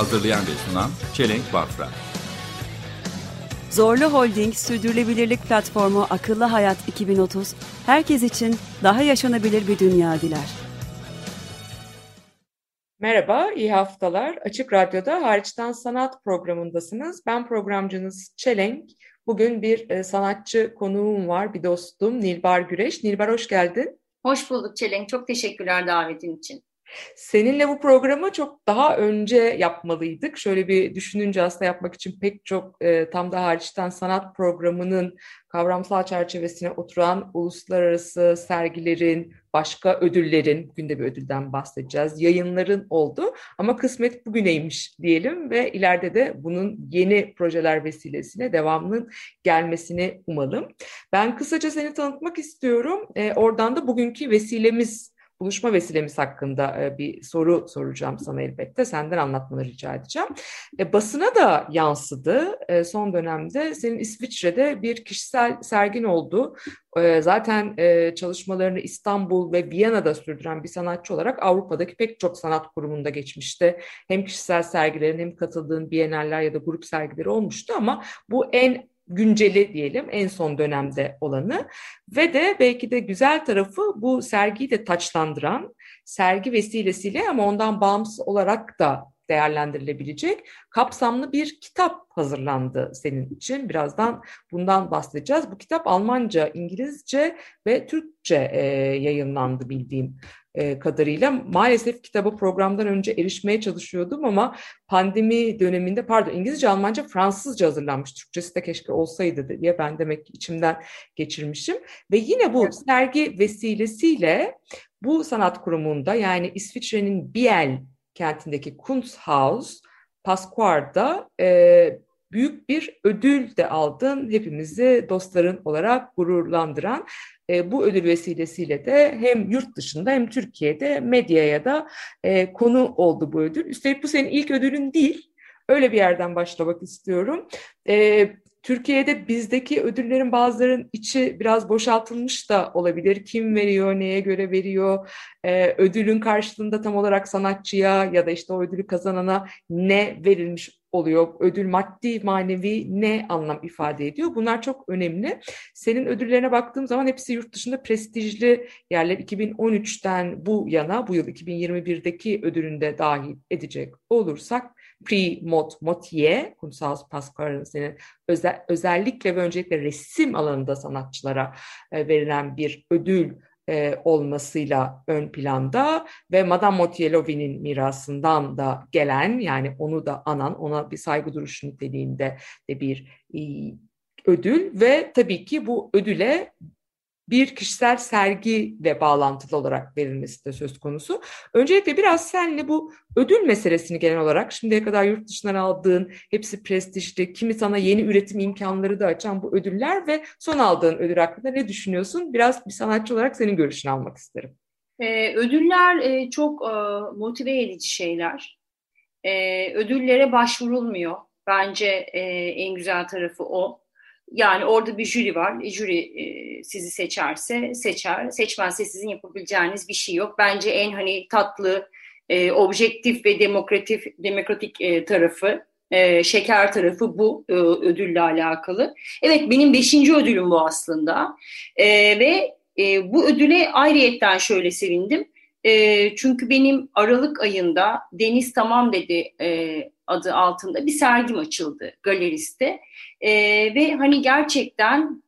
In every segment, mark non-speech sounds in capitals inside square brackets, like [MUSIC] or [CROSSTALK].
Hazırlayan ve sunan Çelenk Bafra Zorlu Holding Sürdürülebilirlik Platformu Akıllı Hayat 2030, herkes için daha yaşanabilir bir dünya diler. Merhaba, iyi haftalar. Açık Radyo'da Hariçten Sanat programındasınız. Ben programcınız Çelenk. Bugün bir e, sanatçı konuğum var, bir dostum Nilbar Güreş. Nilbar hoş geldin. Hoş bulduk Çelenk. Çok teşekkürler davetin için. Seninle bu programı çok daha önce yapmalıydık. Şöyle bir düşününce aslında yapmak için pek çok e, tam da hariçten sanat programının kavramsal çerçevesine oturan uluslararası sergilerin, başka ödüllerin, bugün de bir ödülden bahsedeceğiz, yayınların oldu. Ama kısmet bugüneymiş diyelim ve ileride de bunun yeni projeler vesilesiyle devamının gelmesini umalım. Ben kısaca seni tanıtmak istiyorum. E, oradan da bugünkü vesilemiz buluşma vesilemiz hakkında e, bir soru soracağım sana elbette. Senden anlatmanı rica edeceğim. E, basına da yansıdı. E, son dönemde senin İsviçre'de bir kişisel sergin oldu. Zaten çalışmalarını İstanbul ve Viyana'da sürdüren bir sanatçı olarak Avrupa'daki pek çok sanat kurumunda geçmişti. Hem kişisel sergilerin hem katıldığın biyeneller ya da grup sergileri olmuştu ama bu en günceli diyelim en son dönemde olanı ve de belki de güzel tarafı bu sergiyi de taçlandıran sergi vesilesiyle ama ondan bağımsız olarak da değerlendirilebilecek kapsamlı bir kitap hazırlandı senin için. Birazdan bundan bahsedeceğiz. Bu kitap Almanca, İngilizce ve Türkçe e, yayınlandı bildiğim e, kadarıyla. Maalesef kitabı programdan önce erişmeye çalışıyordum ama pandemi döneminde pardon İngilizce, Almanca, Fransızca hazırlanmış. Türkçesi de keşke olsaydı diye ben demek ki içimden geçirmişim. Ve yine bu sergi vesilesiyle bu sanat kurumunda yani İsviçre'nin Biel kentindeki Kunsthaus Pasquar'da e, büyük bir ödül de aldın. Hepimizi dostların olarak gururlandıran e, bu ödül vesilesiyle de hem yurt dışında hem Türkiye'de medyaya da e, konu oldu bu ödül. Üstelik bu senin ilk ödülün değil. Öyle bir yerden başlamak istiyorum. E, Türkiye'de bizdeki ödüllerin bazılarının içi biraz boşaltılmış da olabilir. Kim veriyor, neye göre veriyor, ee, ödülün karşılığında tam olarak sanatçıya ya da işte o ödülü kazanana ne verilmiş oluyor? Ödül maddi, manevi ne anlam ifade ediyor? Bunlar çok önemli. Senin ödüllerine baktığım zaman hepsi yurt dışında prestijli yerler. 2013'ten bu yana, bu yıl 2021'deki ödülünde dahil edecek olursak Prix Mot Motier, Kumsal Pascal'ın senin özel, özellikle ve öncelikle resim alanında sanatçılara e, verilen bir ödül e, olmasıyla ön planda ve Madame Motielovi'nin mirasından da gelen yani onu da anan ona bir saygı duruşu niteliğinde de bir e, ödül ve tabii ki bu ödüle bir kişisel sergiyle bağlantılı olarak verilmesi de söz konusu. Öncelikle biraz seninle bu ödül meselesini genel olarak şimdiye kadar yurt dışından aldığın hepsi prestijli, kimi sana yeni üretim imkanları da açan bu ödüller ve son aldığın ödül hakkında ne düşünüyorsun? Biraz bir sanatçı olarak senin görüşünü almak isterim. Ee, ödüller e, çok e, motive edici şeyler. E, ödüllere başvurulmuyor. Bence e, en güzel tarafı o. Yani orada bir jüri var. Jüri e, sizi seçerse seçer. Seçmezse sizin yapabileceğiniz bir şey yok. Bence en hani tatlı, e, objektif ve demokratik e, tarafı, e, şeker tarafı bu e, ödülle alakalı. Evet benim beşinci ödülüm bu aslında. Ve bu ödüle ayrıyetten şöyle sevindim. Çünkü benim Aralık ayında Deniz Tamam dedi adı altında bir sergim açıldı galeriste. E, ve hani gerçekten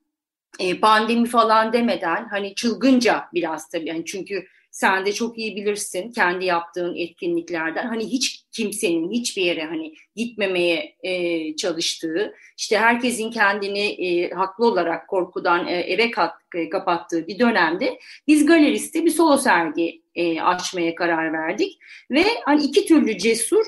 e, pandemi falan demeden hani çılgınca biraz tabii. Yani çünkü sen de çok iyi bilirsin kendi yaptığın etkinliklerden. Hani hiç kimsenin hiçbir yere hani gitmemeye e, çalıştığı işte herkesin kendini e, haklı olarak korkudan e, eve kat, e, kapattığı bir dönemde biz galeriste bir solo sergi e, açmaya karar verdik. Ve hani iki türlü cesur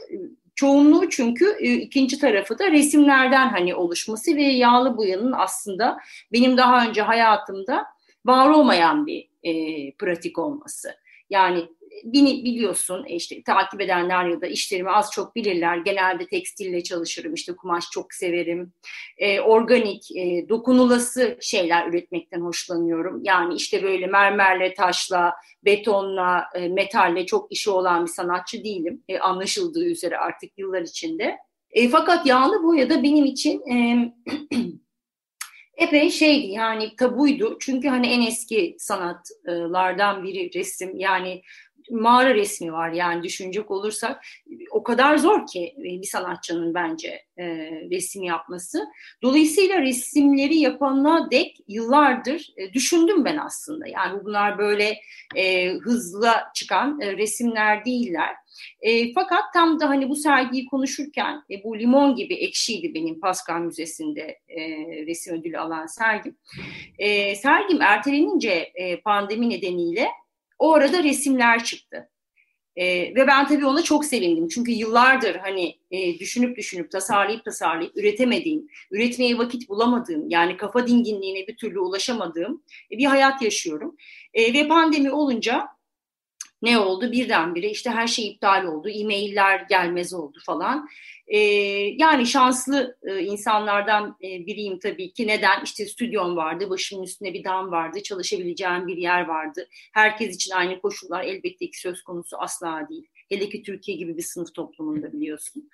çoğunluğu çünkü e, ikinci tarafı da resimlerden hani oluşması ve yağlı boyanın aslında benim daha önce hayatımda var olmayan bir e, pratik olması. Yani beni biliyorsun e, işte takip edenler ya da işlerimi az çok bilirler. Genelde tekstille çalışırım işte kumaş çok severim. E, organik, e, dokunulası şeyler üretmekten hoşlanıyorum. Yani işte böyle mermerle, taşla, betonla, e, metalle çok işi olan bir sanatçı değilim. E, anlaşıldığı üzere artık yıllar içinde. E, fakat yağlı boya da benim için e, [CLEARS THROAT] epey şeydi yani tabuydu. Çünkü hani en eski sanatlardan biri resim yani mağara resmi var yani düşünecek olursak o kadar zor ki bir sanatçının bence e, resim yapması. Dolayısıyla resimleri yapanına dek yıllardır e, düşündüm ben aslında. Yani bunlar böyle e, hızla çıkan e, resimler değiller. E, fakat tam da hani bu sergiyi konuşurken e, bu limon gibi ekşiydi benim Pascal Müzesi'nde e, resim ödülü alan sergim. E, sergim ertelenince e, pandemi nedeniyle o arada resimler çıktı. E, ve ben tabii ona çok sevindim. Çünkü yıllardır hani e, düşünüp düşünüp tasarlayıp tasarlayıp üretemediğim, üretmeye vakit bulamadığım, yani kafa dinginliğine bir türlü ulaşamadığım e, bir hayat yaşıyorum. E, ve pandemi olunca ne oldu? Birdenbire işte her şey iptal oldu, e-mailler gelmez oldu falan. E, yani şanslı e, insanlardan e, biriyim tabii ki. Neden? İşte stüdyom vardı, başımın üstünde bir dam vardı, çalışabileceğim bir yer vardı. Herkes için aynı koşullar elbette ki söz konusu asla değil. Hele ki Türkiye gibi bir sınıf toplumunda biliyorsun.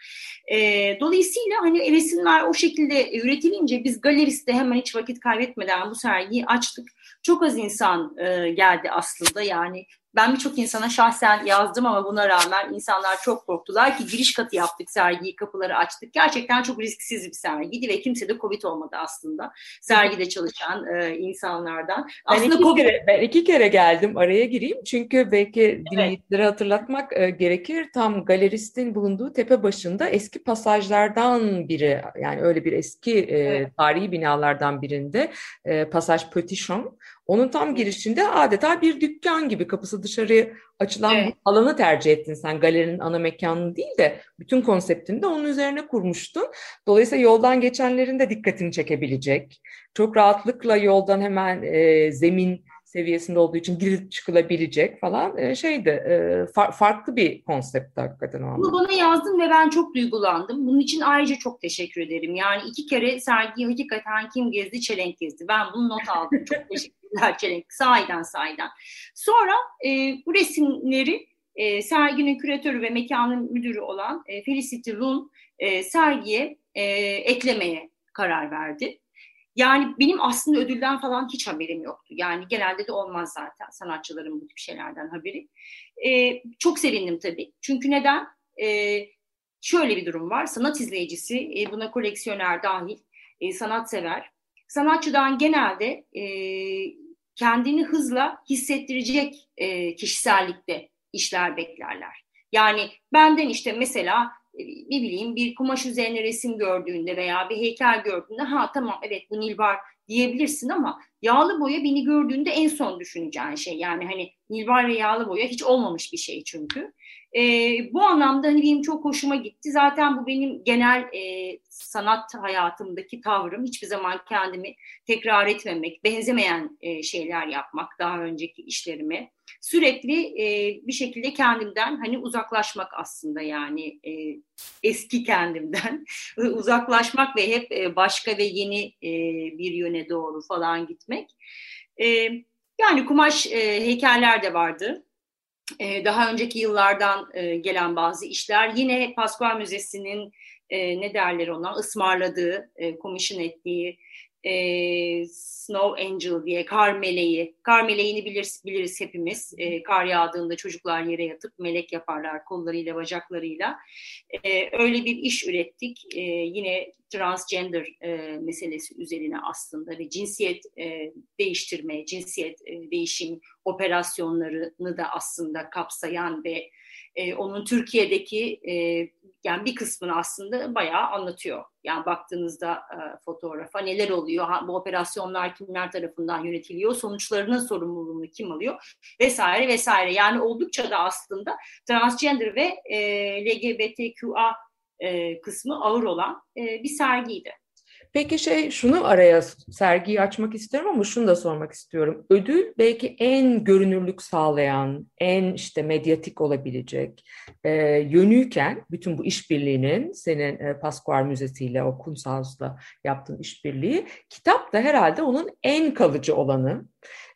E, dolayısıyla hani resimler o şekilde üretilince biz galeriste hemen hiç vakit kaybetmeden bu sergiyi açtık. Çok az insan e, geldi aslında yani ben birçok insana şahsen yazdım ama buna rağmen insanlar çok korktular ki giriş katı yaptık sergiyi, kapıları açtık. Gerçekten çok risksiz bir sergiydi ve kimse de Covid olmadı aslında. Sergide çalışan e, insanlardan. Ben Aslında iki, Covid kere, ben iki kere geldim araya gireyim çünkü belki dinleyicilere hatırlatmak e, gerekir. Tam galeristin bulunduğu tepe başında eski pasajlardan biri yani öyle bir eski e, Evet. tarihi binalardan birinde e, Pasaj Petit Champ. Onun tam girişinde adeta bir dükkan gibi kapısı dışarıya açılan Evet. bu alanı tercih ettin sen. Galerinin ana mekanını değil de bütün konseptini de onun üzerine kurmuştun. Dolayısıyla yoldan geçenlerin de dikkatini çekebilecek. Çok rahatlıkla yoldan hemen e, zemin seviyesinde olduğu için girip çıkılabilecek falan e, şeydi. E, fa- farklı bir konseptti hakikaten o Bunu bana yazdın ve ben çok duygulandım. Bunun için ayrıca çok teşekkür ederim. Yani iki kere sergiyi hakikaten kim gezdi? Çelenk gezdi. Ben bunu not aldım. Çok teşekkürler Çelenk. Sahiden sahiden. Sonra e, bu resimleri e, serginin küratörü ve mekanın müdürü olan e, Felicity Lun e, sergiye e, eklemeye karar verdi. Yani benim aslında ödülden falan hiç haberim yoktu. Yani genelde de olmaz zaten sanatçıların bu tip şeylerden haberi. E, çok sevindim tabii. Çünkü neden? E, şöyle bir durum var. Sanat izleyicisi, e, buna koleksiyoner dahil, e, sanatsever. Sanatçıdan genelde e, kendini hızla hissettirecek e, kişisellikte işler beklerler. Yani benden işte mesela ne bileyim bir kumaş üzerine resim gördüğünde veya bir heykel gördüğünde ha tamam evet bu Nilbar diyebilirsin ama yağlı boya beni gördüğünde en son düşüneceğin şey. Yani hani Nilbar ve yağlı boya hiç olmamış bir şey çünkü. E, bu anlamda hani benim çok hoşuma gitti. Zaten bu benim genel e, sanat hayatımdaki tavrım. Hiçbir zaman kendimi tekrar etmemek, benzemeyen e, şeyler yapmak daha önceki işlerime. Sürekli e, bir şekilde kendimden hani uzaklaşmak aslında yani e, eski kendimden [LAUGHS] uzaklaşmak ve hep e, başka ve yeni e, bir yöne doğru falan gitmek. E, yani kumaş e, heykeller de vardı. E, daha önceki yıllardan e, gelen bazı işler. Yine Pascual Müzesi'nin e, ne derler ona ısmarladığı, e, commission ettiği e, Snow Angel diye kar meleği. Kar meleğini biliriz, biliriz hepimiz. E, kar yağdığında çocuklar yere yatıp melek yaparlar kollarıyla bacaklarıyla. E, öyle bir iş ürettik. E, yine transgender e, meselesi üzerine aslında ve cinsiyet e, değiştirme, cinsiyet e, değişim operasyonlarını da aslında kapsayan ve e, onun Türkiye'deki e, yani bir kısmını aslında bayağı anlatıyor. Yani baktığınızda e, fotoğrafa neler oluyor, ha, bu operasyonlar kimler tarafından yönetiliyor, sonuçlarının sorumluluğunu kim alıyor vesaire vesaire. Yani oldukça da aslında transgender ve e, LGBTQA e, kısmı ağır olan e, bir sergiydi. Peki şey şunu araya sergiyi açmak istiyorum ama şunu da sormak istiyorum. Ödül belki en görünürlük sağlayan, en işte medyatik olabilecek e, yönüyken bütün bu işbirliğinin senin e, Pascual Müzesi ile o Kunsthaus'la yaptığın işbirliği kitap da herhalde onun en kalıcı olanı.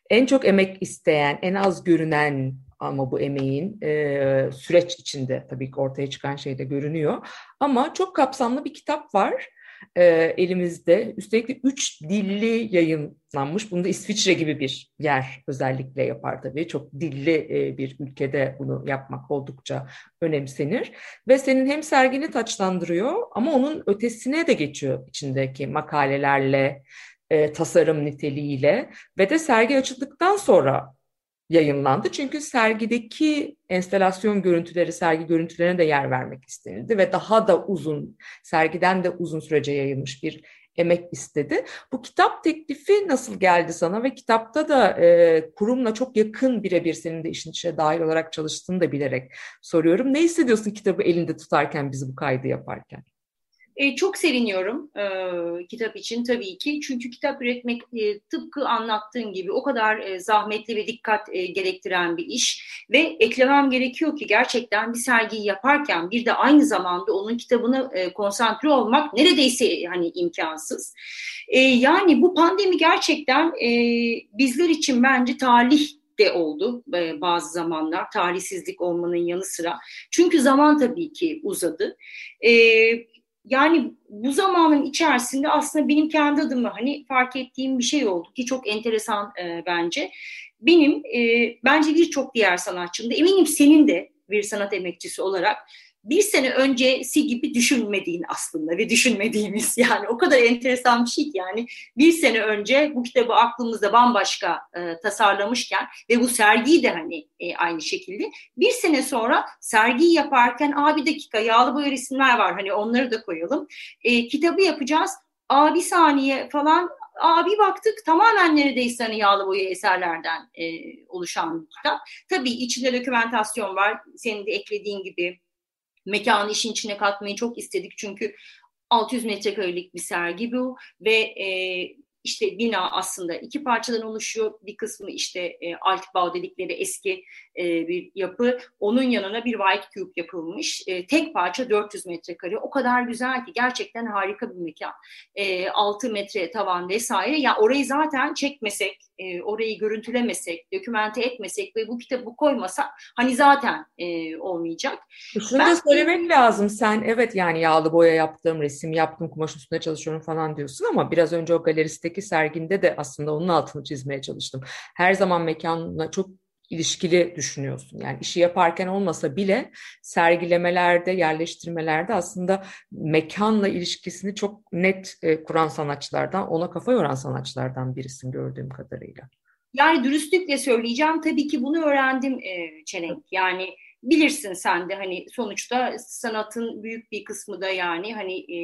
En çok emek isteyen, en az görünen ama bu emeğin e, süreç içinde tabii ki ortaya çıkan şey de görünüyor. Ama çok kapsamlı bir kitap var e, elimizde. Üstelik üç dilli yayınlanmış. Bunu da İsviçre gibi bir yer özellikle yapar tabii. Çok dilli e, bir ülkede bunu yapmak oldukça önemsenir. Ve senin hem sergini taçlandırıyor ama onun ötesine de geçiyor içindeki makalelerle, e, tasarım niteliğiyle ve de sergi açıldıktan sonra yayınlandı. Çünkü sergideki enstelasyon görüntüleri, sergi görüntülerine de yer vermek istenildi ve daha da uzun, sergiden de uzun sürece yayılmış bir emek istedi. Bu kitap teklifi nasıl geldi sana ve kitapta da e, kurumla çok yakın birebir senin de işin içine dahil olarak çalıştığını da bilerek soruyorum. Ne hissediyorsun kitabı elinde tutarken bizi bu kaydı yaparken? E, çok seviniyorum e, kitap için tabii ki. Çünkü kitap üretmek e, tıpkı anlattığın gibi o kadar e, zahmetli ve dikkat e, gerektiren bir iş. Ve eklemem gerekiyor ki gerçekten bir sergiyi yaparken bir de aynı zamanda onun kitabına e, konsantre olmak neredeyse hani imkansız. E, yani bu pandemi gerçekten e, bizler için bence talih de oldu e, bazı zamanlar tarihsizlik olmanın yanı sıra. Çünkü zaman tabii ki uzadı. E, yani bu zamanın içerisinde aslında benim kendi adıma hani fark ettiğim bir şey oldu ki çok enteresan e, bence. Benim e, bence birçok diğer sanatçının da eminim senin de bir sanat emekçisi olarak bir sene öncesi gibi düşünmediğin aslında ve düşünmediğimiz [LAUGHS] yani o kadar enteresan bir şey ki yani bir sene önce bu kitabı aklımızda bambaşka e, tasarlamışken ve bu sergiyi de hani e, aynı şekilde bir sene sonra sergiyi yaparken abi dakika yağlı boya resimler var hani onları da koyalım e, kitabı yapacağız Aa bir saniye falan Abi baktık tamamen neredeyse hani yağlı boya eserlerden e, oluşan bir kitap. Tabii içinde dokümentasyon var. Senin de eklediğin gibi mekanı işin içine katmayı çok istedik. Çünkü 600 metrekarelik bir sergi bu ve e, işte bina aslında iki parçadan oluşuyor. Bir kısmı işte e, Altbau dedikleri eski e, bir yapı. Onun yanına bir White Cube yapılmış. E, tek parça 400 metrekare. O kadar güzel ki gerçekten harika bir mekan. E, 6 metre tavan vesaire. Ya orayı zaten çekmesek, e, orayı görüntülemesek, dokümente etmesek ve bu kitabı koymasak hani zaten e, olmayacak. Şunu ben, da söylemek lazım. Sen evet yani yağlı boya yaptım, resim yaptım, kumaş üstünde çalışıyorum falan diyorsun ama biraz önce o galeristeki serginde de aslında onun altını çizmeye çalıştım. Her zaman mekanla çok ilişkili düşünüyorsun. Yani işi yaparken olmasa bile sergilemelerde, yerleştirmelerde aslında mekanla ilişkisini çok net e, kuran sanatçılardan, ona kafa yoran sanatçılardan birisin gördüğüm kadarıyla. Yani dürüstlükle söyleyeceğim tabii ki bunu öğrendim e, Çelenk. Yani bilirsin sen de hani sonuçta sanatın büyük bir kısmı da yani hani e,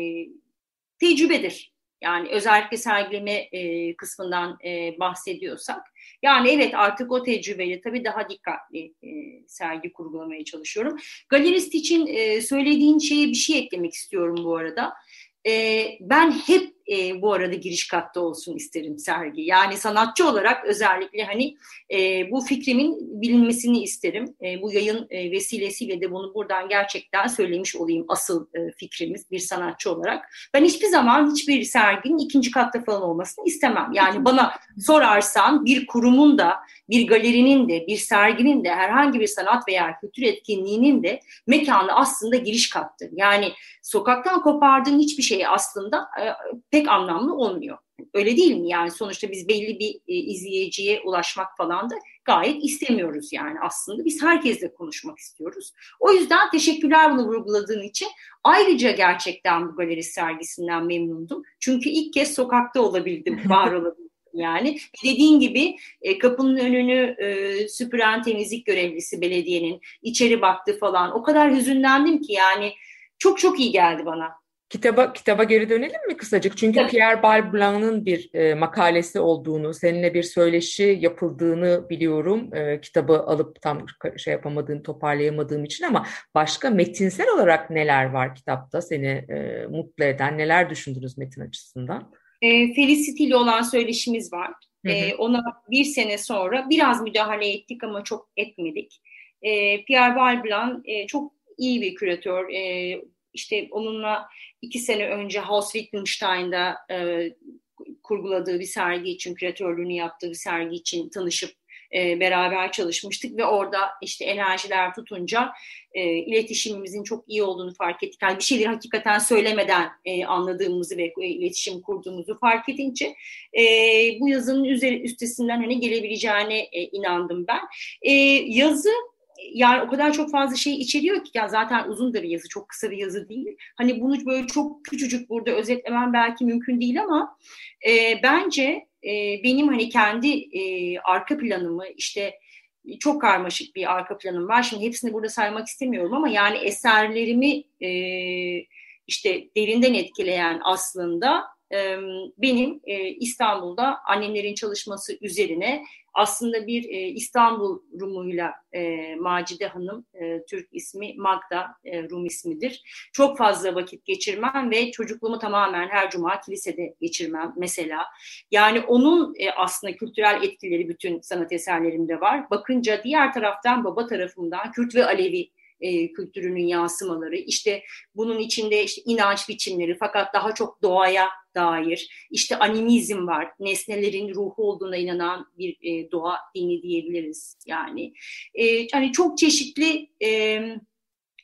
tecrübedir. Yani özellikle sergileme e, kısmından e, bahsediyorsak. Yani evet artık o tecrübeyle tabii daha dikkatli e, sergi kurgulamaya çalışıyorum. Galerist için e, söylediğin şeye bir şey eklemek istiyorum bu arada. E, ben hep e, bu arada giriş katta olsun isterim sergi. Yani sanatçı olarak özellikle hani e, bu fikrimin bilinmesini isterim. E, bu yayın e, vesilesiyle de bunu buradan gerçekten söylemiş olayım asıl e, fikrimiz bir sanatçı olarak. Ben hiçbir zaman hiçbir serginin ikinci katta falan olmasını istemem. Yani bana sorarsan bir kurumun da bir galerinin de bir serginin de herhangi bir sanat veya kültür etkinliğinin de mekanı aslında giriş kattır. Yani sokaktan kopardığın hiçbir şey aslında e, pek anlamlı olmuyor. Öyle değil mi? Yani sonuçta biz belli bir e, izleyiciye ulaşmak falan da gayet istemiyoruz yani aslında. Biz herkesle konuşmak istiyoruz. O yüzden teşekkürler bunu vurguladığın için. Ayrıca gerçekten bu galeri sergisinden memnundum. Çünkü ilk kez sokakta olabildim, [LAUGHS] var olabildim. Yani dediğin gibi e, kapının önünü e, süpüren temizlik görevlisi belediyenin içeri baktı falan. O kadar hüzünlendim ki yani çok çok iyi geldi bana. Kitaba kitaba geri dönelim mi kısacık? Çünkü Tabii. Pierre Balblanc'ın bir e, makalesi olduğunu, seninle bir söyleşi yapıldığını biliyorum. E, kitabı alıp tam şey yapamadığım, toparlayamadığım için ama başka metinsel olarak neler var kitapta seni e, mutlu eden, neler düşündünüz metin açısından? E, Felicity ile olan söyleşimiz var. Hı hı. E, ona bir sene sonra biraz müdahale ettik ama çok etmedik. E, Pierre Balblanc e, çok iyi bir küratör. E, işte onunla iki sene önce Haus Wittgenstein'da e, kurguladığı bir sergi için, küratörlüğünü yaptığı bir sergi için tanışıp e, beraber çalışmıştık ve orada işte enerjiler tutunca e, iletişimimizin çok iyi olduğunu fark ettik. Yani bir şeyleri hakikaten söylemeden e, anladığımızı ve e, iletişim kurduğumuzu fark edince e, bu yazının üzeri, üstesinden hani gelebileceğine e, inandım ben. E, yazı yani o kadar çok fazla şey içeriyor ki ya zaten uzun bir yazı, çok kısa bir yazı değil. Hani bunu böyle çok küçücük burada özetlemem belki mümkün değil ama e, bence e, benim hani kendi e, arka planımı işte çok karmaşık bir arka planım var. Şimdi hepsini burada saymak istemiyorum ama yani eserlerimi e, işte derinden etkileyen aslında e, benim e, İstanbul'da annemlerin çalışması üzerine aslında bir e, İstanbul Rumuyla e, Macide Hanım, e, Türk ismi Magda e, Rum ismidir. Çok fazla vakit geçirmem ve çocukluğumu tamamen her cuma kilisede geçirmem mesela. Yani onun e, aslında kültürel etkileri bütün sanat eserlerimde var. Bakınca diğer taraftan baba tarafından Kürt ve Alevi e, kültürünün yansımaları, işte bunun içinde işte inanç biçimleri fakat daha çok doğaya dair, işte animizm var, nesnelerin ruhu olduğuna inanan bir e, doğa dini diyebiliriz yani. E, hani çok çeşitli e,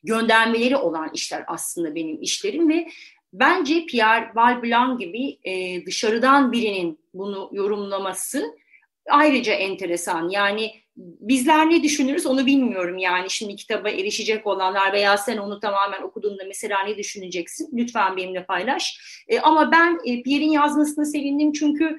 göndermeleri olan işler aslında benim işlerim ve bence Pierre Valblanc gibi e, dışarıdan birinin bunu yorumlaması ayrıca enteresan. Yani bizler ne düşünürüz onu bilmiyorum yani. Şimdi kitaba erişecek olanlar veya sen onu tamamen okuduğunda mesela ne düşüneceksin? Lütfen benimle paylaş. E, ama ben e, Pierre'in yazmasını sevindim çünkü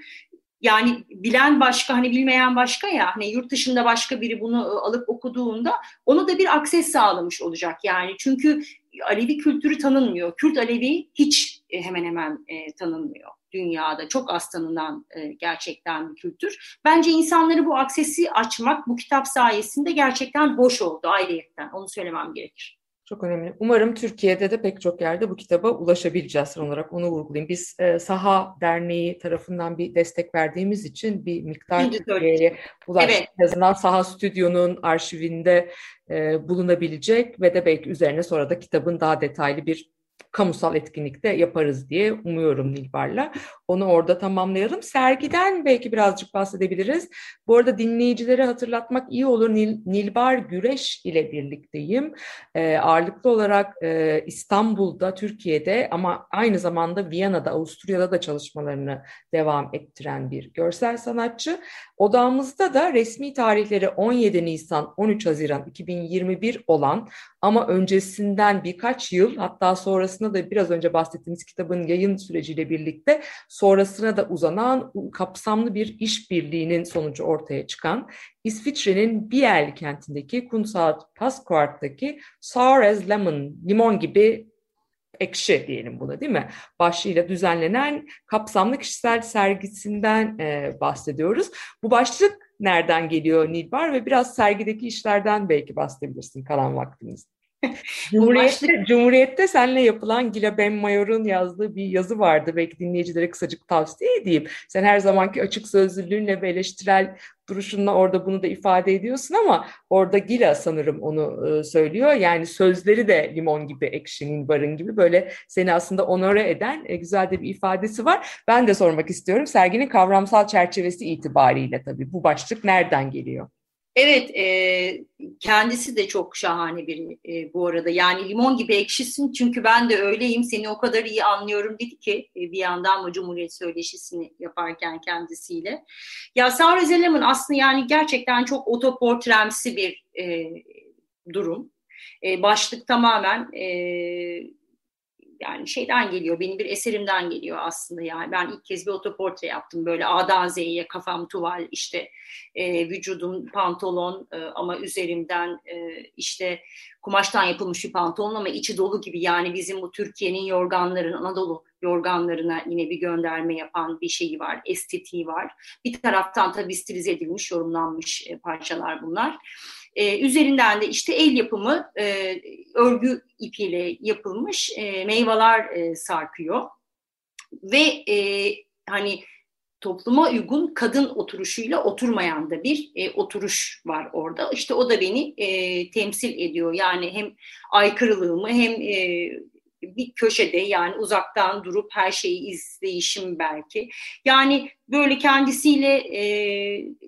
yani bilen başka hani bilmeyen başka ya hani yurt dışında başka biri bunu e, alıp okuduğunda onu da bir akses sağlamış olacak yani. Çünkü Alevi kültürü tanınmıyor Kürt Alevi hiç e, hemen hemen e, tanınmıyor dünyada çok az tanınan e, gerçekten bir kültür. Bence insanları bu aksesi açmak bu kitap sayesinde gerçekten hoş oldu ayrıyetten. Onu söylemem gerekir. Çok önemli. Umarım Türkiye'de de pek çok yerde bu kitaba ulaşabileceğiz son olarak onu vurgulayayım. Biz e, Saha Derneği tarafından bir destek verdiğimiz için bir miktar Türkiye'ye ulaştık. Evet. En azından Saha Stüdyo'nun arşivinde e, bulunabilecek ve de belki üzerine sonra da kitabın daha detaylı bir kamusal etkinlikte yaparız diye umuyorum Nilbar'la. Onu orada tamamlayalım. Sergiden belki birazcık bahsedebiliriz. Bu arada dinleyicilere hatırlatmak iyi olur. Nil, Nilbar Güreş ile birlikteyim. E, ağırlıklı olarak e, İstanbul'da, Türkiye'de ama aynı zamanda Viyana'da, Avusturya'da da çalışmalarını devam ettiren bir görsel sanatçı. Odamızda da resmi tarihleri 17 Nisan 13 Haziran 2021 olan ama öncesinden birkaç yıl hatta sonrasında da biraz önce bahsettiğimiz kitabın yayın süreciyle birlikte sonrasına da uzanan kapsamlı bir işbirliğinin sonucu ortaya çıkan İsviçre'nin Biel kentindeki Kunsaat Pasquart'taki Sour as Lemon, limon gibi ekşi diyelim buna değil mi? Başlığıyla düzenlenen kapsamlı kişisel sergisinden e, bahsediyoruz. Bu başlık nereden geliyor Nilbar ve biraz sergideki işlerden belki bahsedebilirsin kalan vaktimizde. Cumhuriyet'te, Cumhuriyet'te seninle yapılan Gila Ben Mayor'un yazdığı bir yazı vardı. Belki dinleyicilere kısacık tavsiye edeyim. Sen her zamanki açık sözlülüğünle ve eleştirel duruşunla orada bunu da ifade ediyorsun ama orada Gila sanırım onu e, söylüyor. Yani sözleri de limon gibi ekşinin barın gibi böyle seni aslında onore eden e, güzel de bir ifadesi var. Ben de sormak istiyorum serginin kavramsal çerçevesi itibariyle tabii bu başlık nereden geliyor? Evet, e, kendisi de çok şahane biri e, bu arada. Yani limon gibi ekşisin çünkü ben de öyleyim. Seni o kadar iyi anlıyorum dedi ki e, bir yandan mı Cumhuriyet Söyleşisi'ni yaparken kendisiyle. Ya Sarah Zellerman aslında yani gerçekten çok otoportremsi bir e, durum. E, başlık tamamen e, yani şeyden geliyor, benim bir eserimden geliyor aslında yani. Ben ilk kez bir otoportre yaptım böyle A'dan Z'ye kafam tuval işte e, vücudum pantolon e, ama üzerimden e, işte kumaştan yapılmış bir pantolon ama içi dolu gibi yani bizim bu Türkiye'nin yorganların Anadolu yorganlarına yine bir gönderme yapan bir şeyi var, estetiği var. Bir taraftan tabii stilize edilmiş, yorumlanmış e, parçalar bunlar. E, üzerinden de işte el yapımı e, örgü ipiyle yapılmış e, meyveler e, sarkıyor. Ve e, hani topluma uygun kadın oturuşuyla oturmayan da bir e, oturuş var orada. İşte o da beni e, temsil ediyor. Yani hem aykırılığımı hem e, bir köşede yani uzaktan durup her şeyi izleyişim belki. Yani böyle kendisiyle e,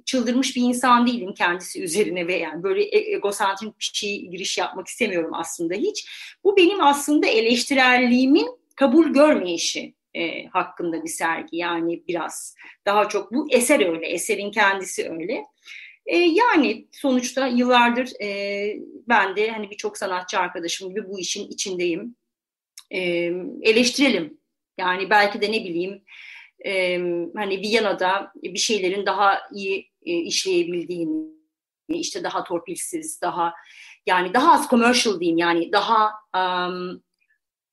çıldırmış bir insan değilim kendisi üzerine ve yani böyle e, egosantrik bir şey giriş yapmak istemiyorum aslında hiç. Bu benim aslında eleştirelliğimin kabul görmeyişi e, hakkında bir sergi yani biraz daha çok bu eser öyle eserin kendisi öyle. E, yani sonuçta yıllardır e, ben de hani birçok sanatçı arkadaşım gibi bu işin içindeyim eleştirelim. Yani belki de ne bileyim hani Viyana'da bir şeylerin daha iyi e, işleyebildiğini, işte daha torpilsiz, daha yani daha az commercial diyeyim yani daha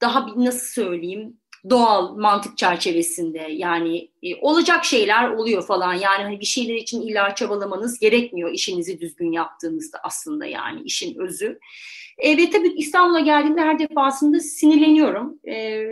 daha nasıl söyleyeyim doğal mantık çerçevesinde yani e, olacak şeyler oluyor falan yani hani bir şeyler için illa çabalamanız gerekmiyor işinizi düzgün yaptığınızda aslında yani işin özü. E, ve tabii İstanbul'a geldiğimde her defasında sinirleniyorum. E,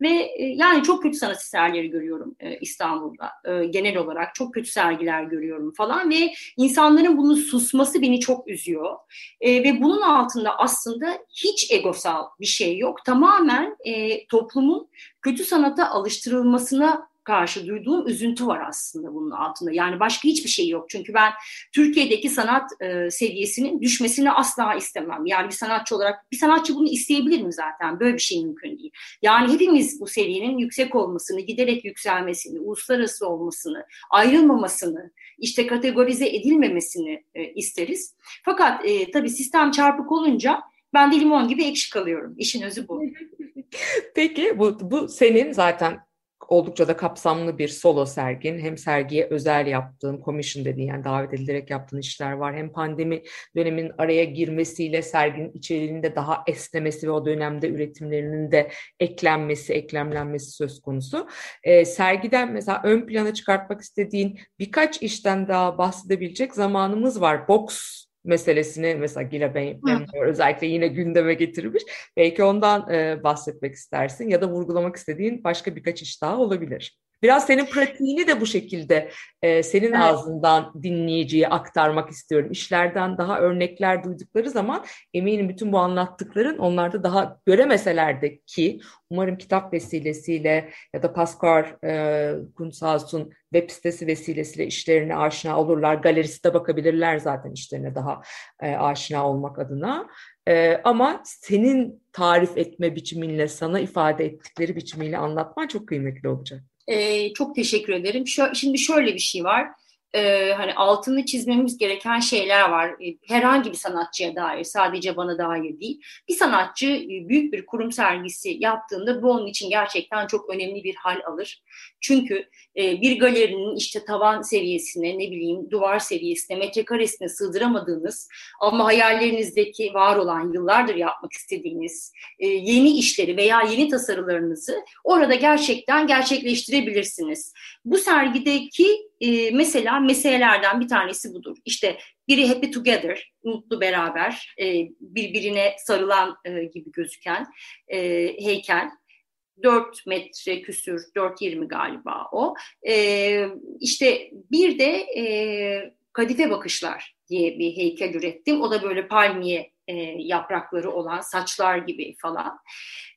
ve e, yani çok kötü sanat eserleri görüyorum e, İstanbul'da e, genel olarak. Çok kötü sergiler görüyorum falan ve insanların bunu susması beni çok üzüyor. E, ve bunun altında aslında hiç egosal bir şey yok. Tamamen e, toplumun kötü sanata alıştırılmasına karşı duyduğum üzüntü var aslında bunun altında. Yani başka hiçbir şey yok. Çünkü ben Türkiye'deki sanat e, seviyesinin düşmesini asla istemem. Yani bir sanatçı olarak bir sanatçı bunu isteyebilir mi zaten? Böyle bir şey mümkün değil. Yani hepimiz bu seviyenin yüksek olmasını, giderek yükselmesini, uluslararası olmasını, ayrılmamasını, işte kategorize edilmemesini e, isteriz. Fakat e, tabii sistem çarpık olunca ben de limon gibi ekşi kalıyorum. İşin özü bu. [LAUGHS] Peki bu, bu senin zaten oldukça da kapsamlı bir solo sergin. Hem sergiye özel yaptığın, commission dediğin yani davet edilerek yaptığın işler var. Hem pandemi dönemin araya girmesiyle serginin içeriğinde daha esnemesi ve o dönemde üretimlerinin de eklenmesi, eklemlenmesi söz konusu. E, sergiden mesela ön plana çıkartmak istediğin birkaç işten daha bahsedebilecek zamanımız var. Box meselesini mesela Gila Benmore özellikle yine gündeme getirmiş. Belki ondan e, bahsetmek istersin ya da vurgulamak istediğin başka birkaç iş daha olabilir. Biraz senin pratiğini de bu şekilde e, senin evet. ağzından dinleyiciye aktarmak istiyorum. İşlerden daha örnekler duydukları zaman eminim bütün bu anlattıkların onlarda daha göremeseler de ki umarım kitap vesilesiyle ya da Pascal e, Gunsals'un web sitesi vesilesiyle işlerine aşina olurlar. Galerisi de bakabilirler zaten işlerine daha e, aşina olmak adına. E, ama senin tarif etme biçiminle, sana ifade ettikleri biçimiyle anlatman çok kıymetli olacak. Ee, çok teşekkür ederim. Şu, şimdi şöyle bir şey var. Ee, hani altını çizmemiz gereken şeyler var. Ee, herhangi bir sanatçıya dair, sadece bana dair değil. Bir sanatçı e, büyük bir kurum sergisi yaptığında bu onun için gerçekten çok önemli bir hal alır. Çünkü e, bir galerinin işte tavan seviyesine, ne bileyim duvar seviyesine, metrekaresine sığdıramadığınız ama hayallerinizdeki var olan yıllardır yapmak istediğiniz e, yeni işleri veya yeni tasarılarınızı orada gerçekten gerçekleştirebilirsiniz. Bu sergideki e, mesela meselelerden bir tanesi budur. İşte biri happy together, mutlu beraber, e, birbirine sarılan e, gibi gözüken e, heykel. 4 metre küsür, 4.20 galiba o. E, işte bir de e, kadife bakışlar diye bir heykel ürettim. O da böyle palmiye e, yaprakları olan saçlar gibi falan.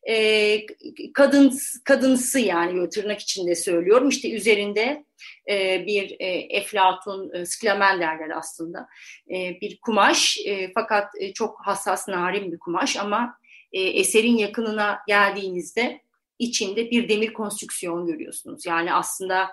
E, kadın kadınsı yani tırnak içinde söylüyorum. İşte üzerinde e, bir e, eflatun, e, sklamen derler aslında. E, bir kumaş e, fakat e, çok hassas, narin bir kumaş ama e, eserin yakınına geldiğinizde içinde bir demir konstrüksiyon görüyorsunuz. Yani aslında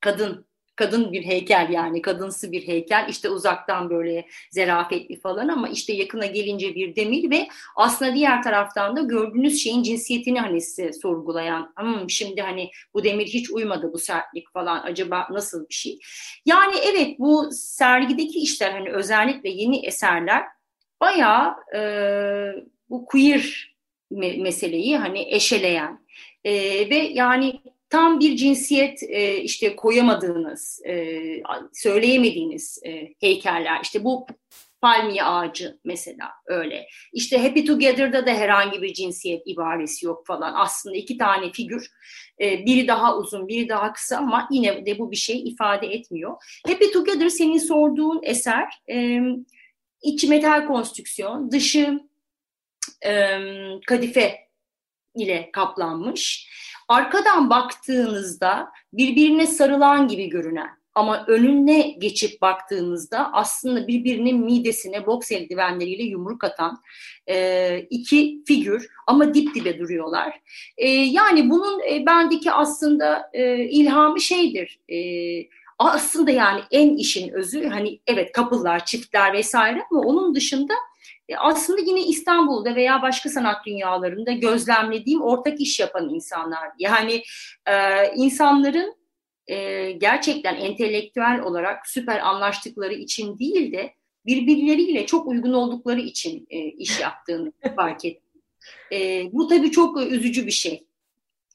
kadın kadın bir heykel yani kadınsı bir heykel. İşte uzaktan böyle zerafetli falan ama işte yakına gelince bir demir ve aslında diğer taraftan da gördüğünüz şeyin cinsiyetini hani size sorgulayan hmm, şimdi hani bu demir hiç uymadı bu sertlik falan acaba nasıl bir şey? Yani evet bu sergideki işler hani özellikle yeni eserler bayağı e, bu queer me meseleyi hani eşeleyen e, ve yani tam bir cinsiyet e, işte koyamadığınız, e, söyleyemediğiniz e, heykeller. İşte bu palmiye ağacı mesela öyle. İşte Happy Together'da da herhangi bir cinsiyet ibaresi yok falan. Aslında iki tane figür, e, biri daha uzun, biri daha kısa ama yine de bu bir şey ifade etmiyor. Happy Together senin sorduğun eser, e, içi metal konstrüksiyon, dışı e, kadife ile kaplanmış arkadan baktığınızda birbirine sarılan gibi görünen ama önüne geçip baktığınızda aslında birbirinin midesine boks eldivenleriyle yumruk atan e, iki figür ama dip dibe duruyorlar. E, yani bunun e, bendeki aslında e, ilhamı şeydir. E, aslında yani en işin özü hani evet kapılar, çiftler vesaire ama onun dışında aslında yine İstanbul'da veya başka sanat dünyalarında gözlemlediğim ortak iş yapan insanlar. Yani e, insanların e, gerçekten entelektüel olarak süper anlaştıkları için değil de birbirleriyle çok uygun oldukları için e, iş yaptığını [LAUGHS] fark ettim. E, bu tabii çok üzücü bir şey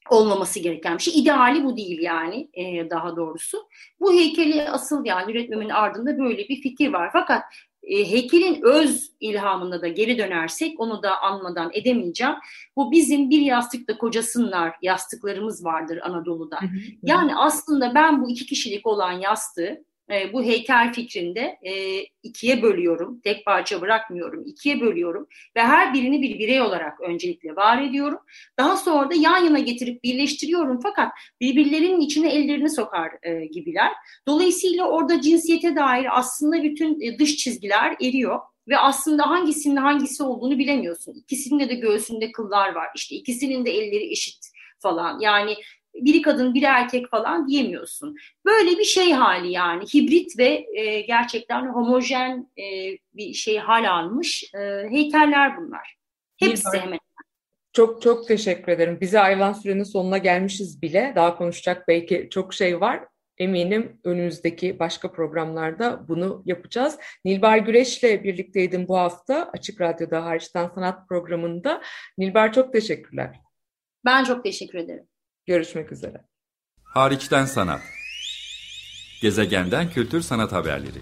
olmaması gereken bir şey. İdeali bu değil yani e, daha doğrusu. Bu heykeli asıl yani üretmemin ardında böyle bir fikir var. Fakat e, heykelin öz ilhamına da geri dönersek onu da anmadan edemeyeceğim. Bu bizim bir yastıkta kocasınlar yastıklarımız vardır Anadolu'da. Yani aslında ben bu iki kişilik olan yastığı e, bu heykel fikrinde e, ikiye bölüyorum. Tek parça bırakmıyorum. ikiye bölüyorum ve her birini bir birey olarak öncelikle var ediyorum. Daha sonra da yan yana getirip birleştiriyorum fakat birbirlerinin içine ellerini sokar e, gibiler. Dolayısıyla orada cinsiyete dair aslında bütün e, dış çizgiler eriyor ve aslında hangisinin hangisi olduğunu bilemiyorsun. İkisinin de göğsünde kıllar var. İşte ikisinin de elleri eşit falan. Yani biri kadın biri erkek falan diyemiyorsun. Böyle bir şey hali yani hibrit ve e, gerçekten homojen e, bir şey hal almış e, heykeller bunlar. Hepsi hemen. Çok çok teşekkür ederim. Bize ayrılan sürenin sonuna gelmişiz bile. Daha konuşacak belki çok şey var. Eminim önümüzdeki başka programlarda bunu yapacağız. Nilbar Güreş'le birlikteydim bu hafta Açık Radyo'da Hariçten Sanat programında. Nilbar çok teşekkürler. Ben çok teşekkür ederim. Görüşmek üzere. Hariçten sanat. Gezegenden kültür sanat haberleri.